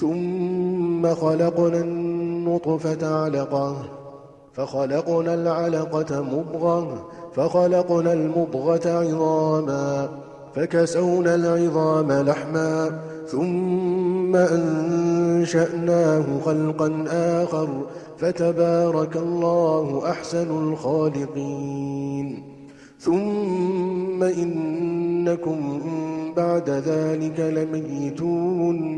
ثم خلقنا النطفة علقة فخلقنا العلقة مضغة فخلقنا المضغة عظاما فكسونا العظام لحما ثم أنشأناه خلقا آخر فتبارك الله أحسن الخالقين. ثم إنكم بعد ذلك لميتون.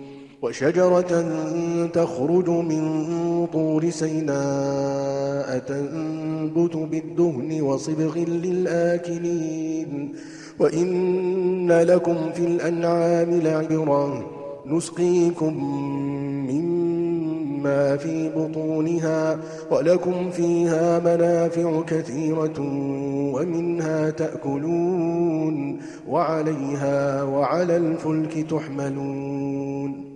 وشجرة تخرج من طور سيناء تنبت بالدهن وصبغ للآكلين. وإن لكم في الأنعام لعبرا نسقيكم مما في بطونها ولكم فيها منافع كثيرة ومنها تأكلون وعليها وعلى الفلك تحملون.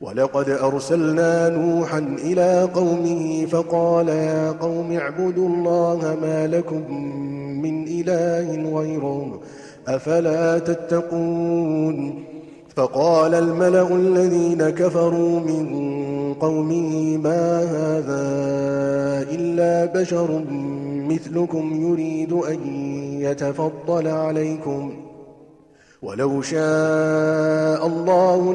ولقد أرسلنا نوحا إلى قومه فقال يا قوم اعبدوا الله ما لكم من إله غيره أفلا تتقون فقال الملأ الذين كفروا من قومه ما هذا إلا بشر مثلكم يريد أن يتفضل عليكم ولو شاء الله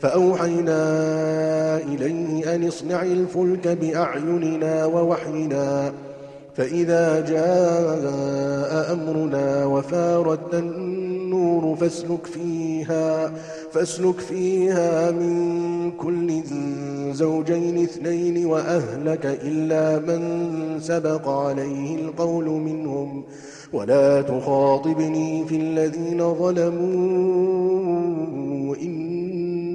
فأوحينا إليه أن اصنع الفلك بأعيننا ووحينا فإذا جاء أمرنا وفارت النور فاسلك فيها فاسلك فيها من كل زوجين اثنين وأهلك إلا من سبق عليه القول منهم. ولا تخاطبني في الذين ظلموا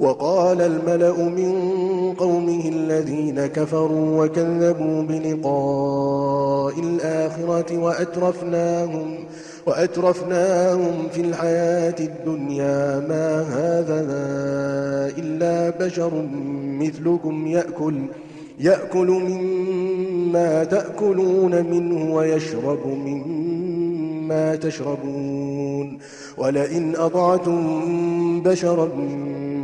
وقال الملأ من قومه الذين كفروا وكذبوا بلقاء الآخرة وأترفناهم وأترفناهم في الحياة الدنيا ما هذا إلا بشر مثلكم يأكل يأكل مما تأكلون منه ويشرب مما تشربون ولئن أطعتم بشرا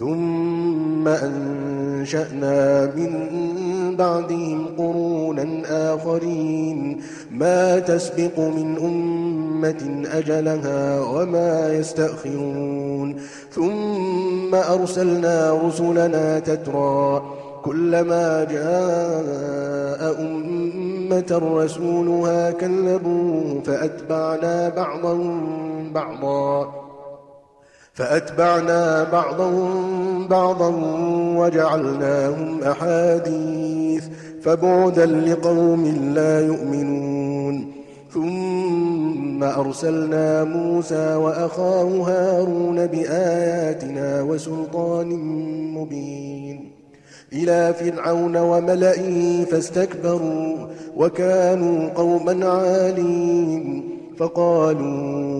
ثم أنشأنا من بعدهم قرونا آخرين. ما تسبق من أمة أجلها وما يستأخرون. ثم أرسلنا رسلنا تترى كلما جاء أمة رسولها كذبوه فأتبعنا بعضهم بعضا. فأتبعنا بعضهم بعضا وجعلناهم أحاديث فبعدا لقوم لا يؤمنون. ثم أرسلنا موسى وأخاه هارون بآياتنا وسلطان مبين. إلى فرعون وملئه فاستكبروا وكانوا قوما عالين فقالوا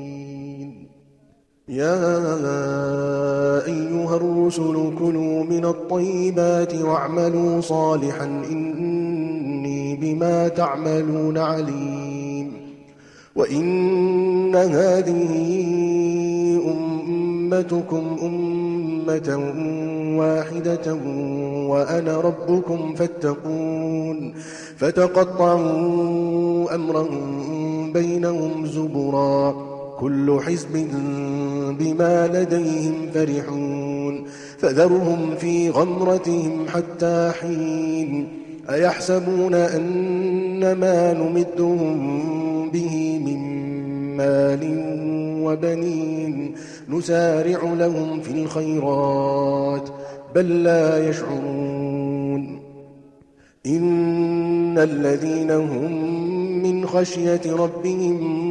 يا أيها الرسل كلوا من الطيبات واعملوا صالحا إني بما تعملون عليم وإن هذه أمتكم أمة واحدة وأنا ربكم فاتقون فتقطعوا أمرهم بينهم زبرا كل حزب بما لديهم فرحون فذرهم في غمرتهم حتى حين أيحسبون أن ما نمدهم به من مال وبنين نسارع لهم في الخيرات بل لا يشعرون إن الذين هم من خشية ربهم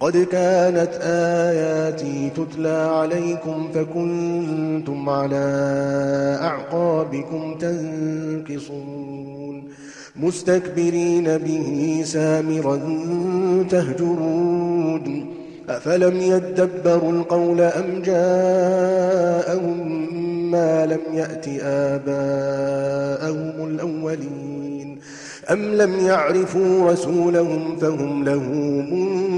قد كانت آياتي تتلى عليكم فكنتم على أعقابكم تنكصون مستكبرين به سامرا تهجرون أفلم يدبروا القول أم جاءهم ما لم يأت آباءهم الأولين أم لم يعرفوا رسولهم فهم له منكرون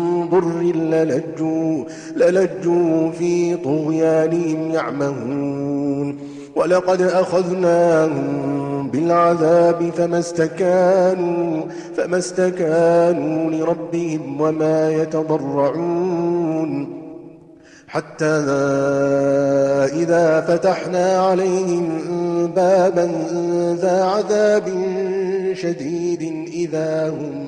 ضر للجوا, للجوا في طغيانهم يعمهون. ولقد أخذناهم بالعذاب فما استكانوا فما استكانوا لربهم وما يتضرعون. حتى إذا فتحنا عليهم بابا ذا عذاب شديد إذا هم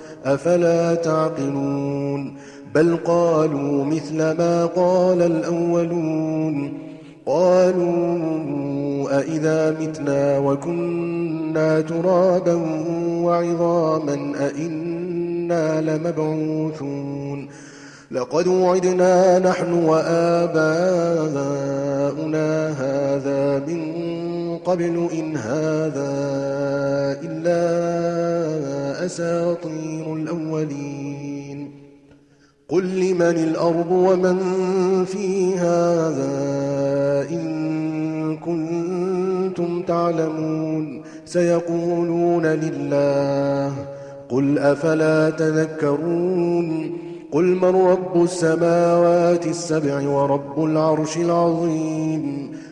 أفلا تعقلون؟ بل قالوا مثل ما قال الأولون. قالوا أئذا متنا وكنا ترابا وعظاما أئنا لمبعوثون. لقد وعدنا نحن وآباؤنا هذا من قبل إن هذا إلا أساطير الأولين. قل لمن الأرض ومن فيها إن كنتم تعلمون. سيقولون لله قل أفلا تذكرون. قل من رب السماوات السبع ورب العرش العظيم.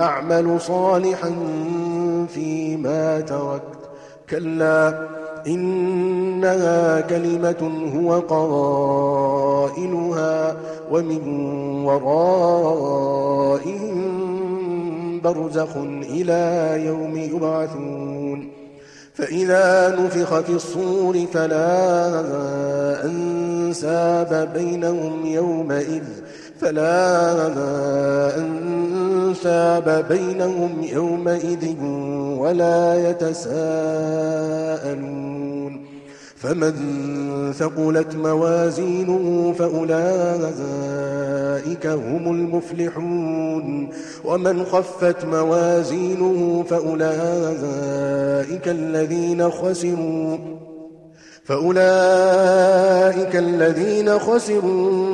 أعمل صالحا فيما تركت. كلا إنها كلمة هو قائلها ومن ورائهم برزخ إلى يوم يبعثون. فإذا نفخ في الصور فلا أنساب بينهم يومئذ فلا أنساب بينهم يومئذ ولا يتساءلون فمن ثقلت موازينه فأولئك هم المفلحون ومن خفت موازينه فأولئك الذين خسروا فأولئك الذين خسروا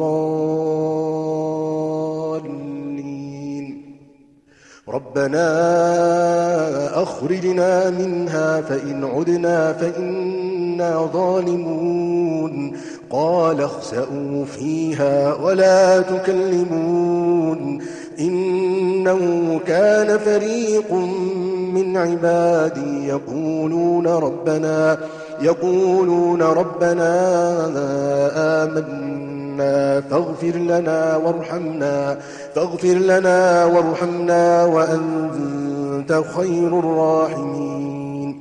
ضالين ربنا أخرجنا منها فإن عدنا فإنا ظالمون. قال اخسأوا فيها ولا تكلمون. إنه كان فريق من عبادي يقولون ربنا يقولون ربنا آمنا فاغفر لنا وارحمنا فاغفر لنا وارحمنا وأنت خير الراحمين.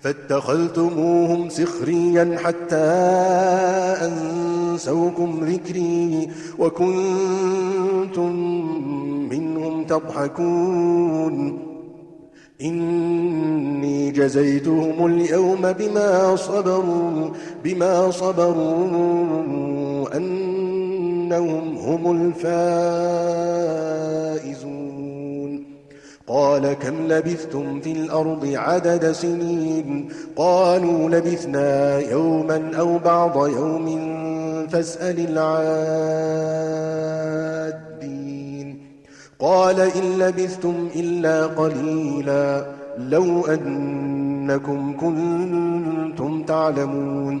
فاتخذتموهم سخريا حتى أنسوكم ذكري وكنتم منهم تضحكون. إني جزيتهم اليوم بما صبروا بما صبروا. أنهم هم الفائزون. قال كم لبثتم في الأرض عدد سنين؟ قالوا لبثنا يوما أو بعض يوم فاسأل العادين. قال إن لبثتم إلا قليلا لو أنكم كنتم تعلمون.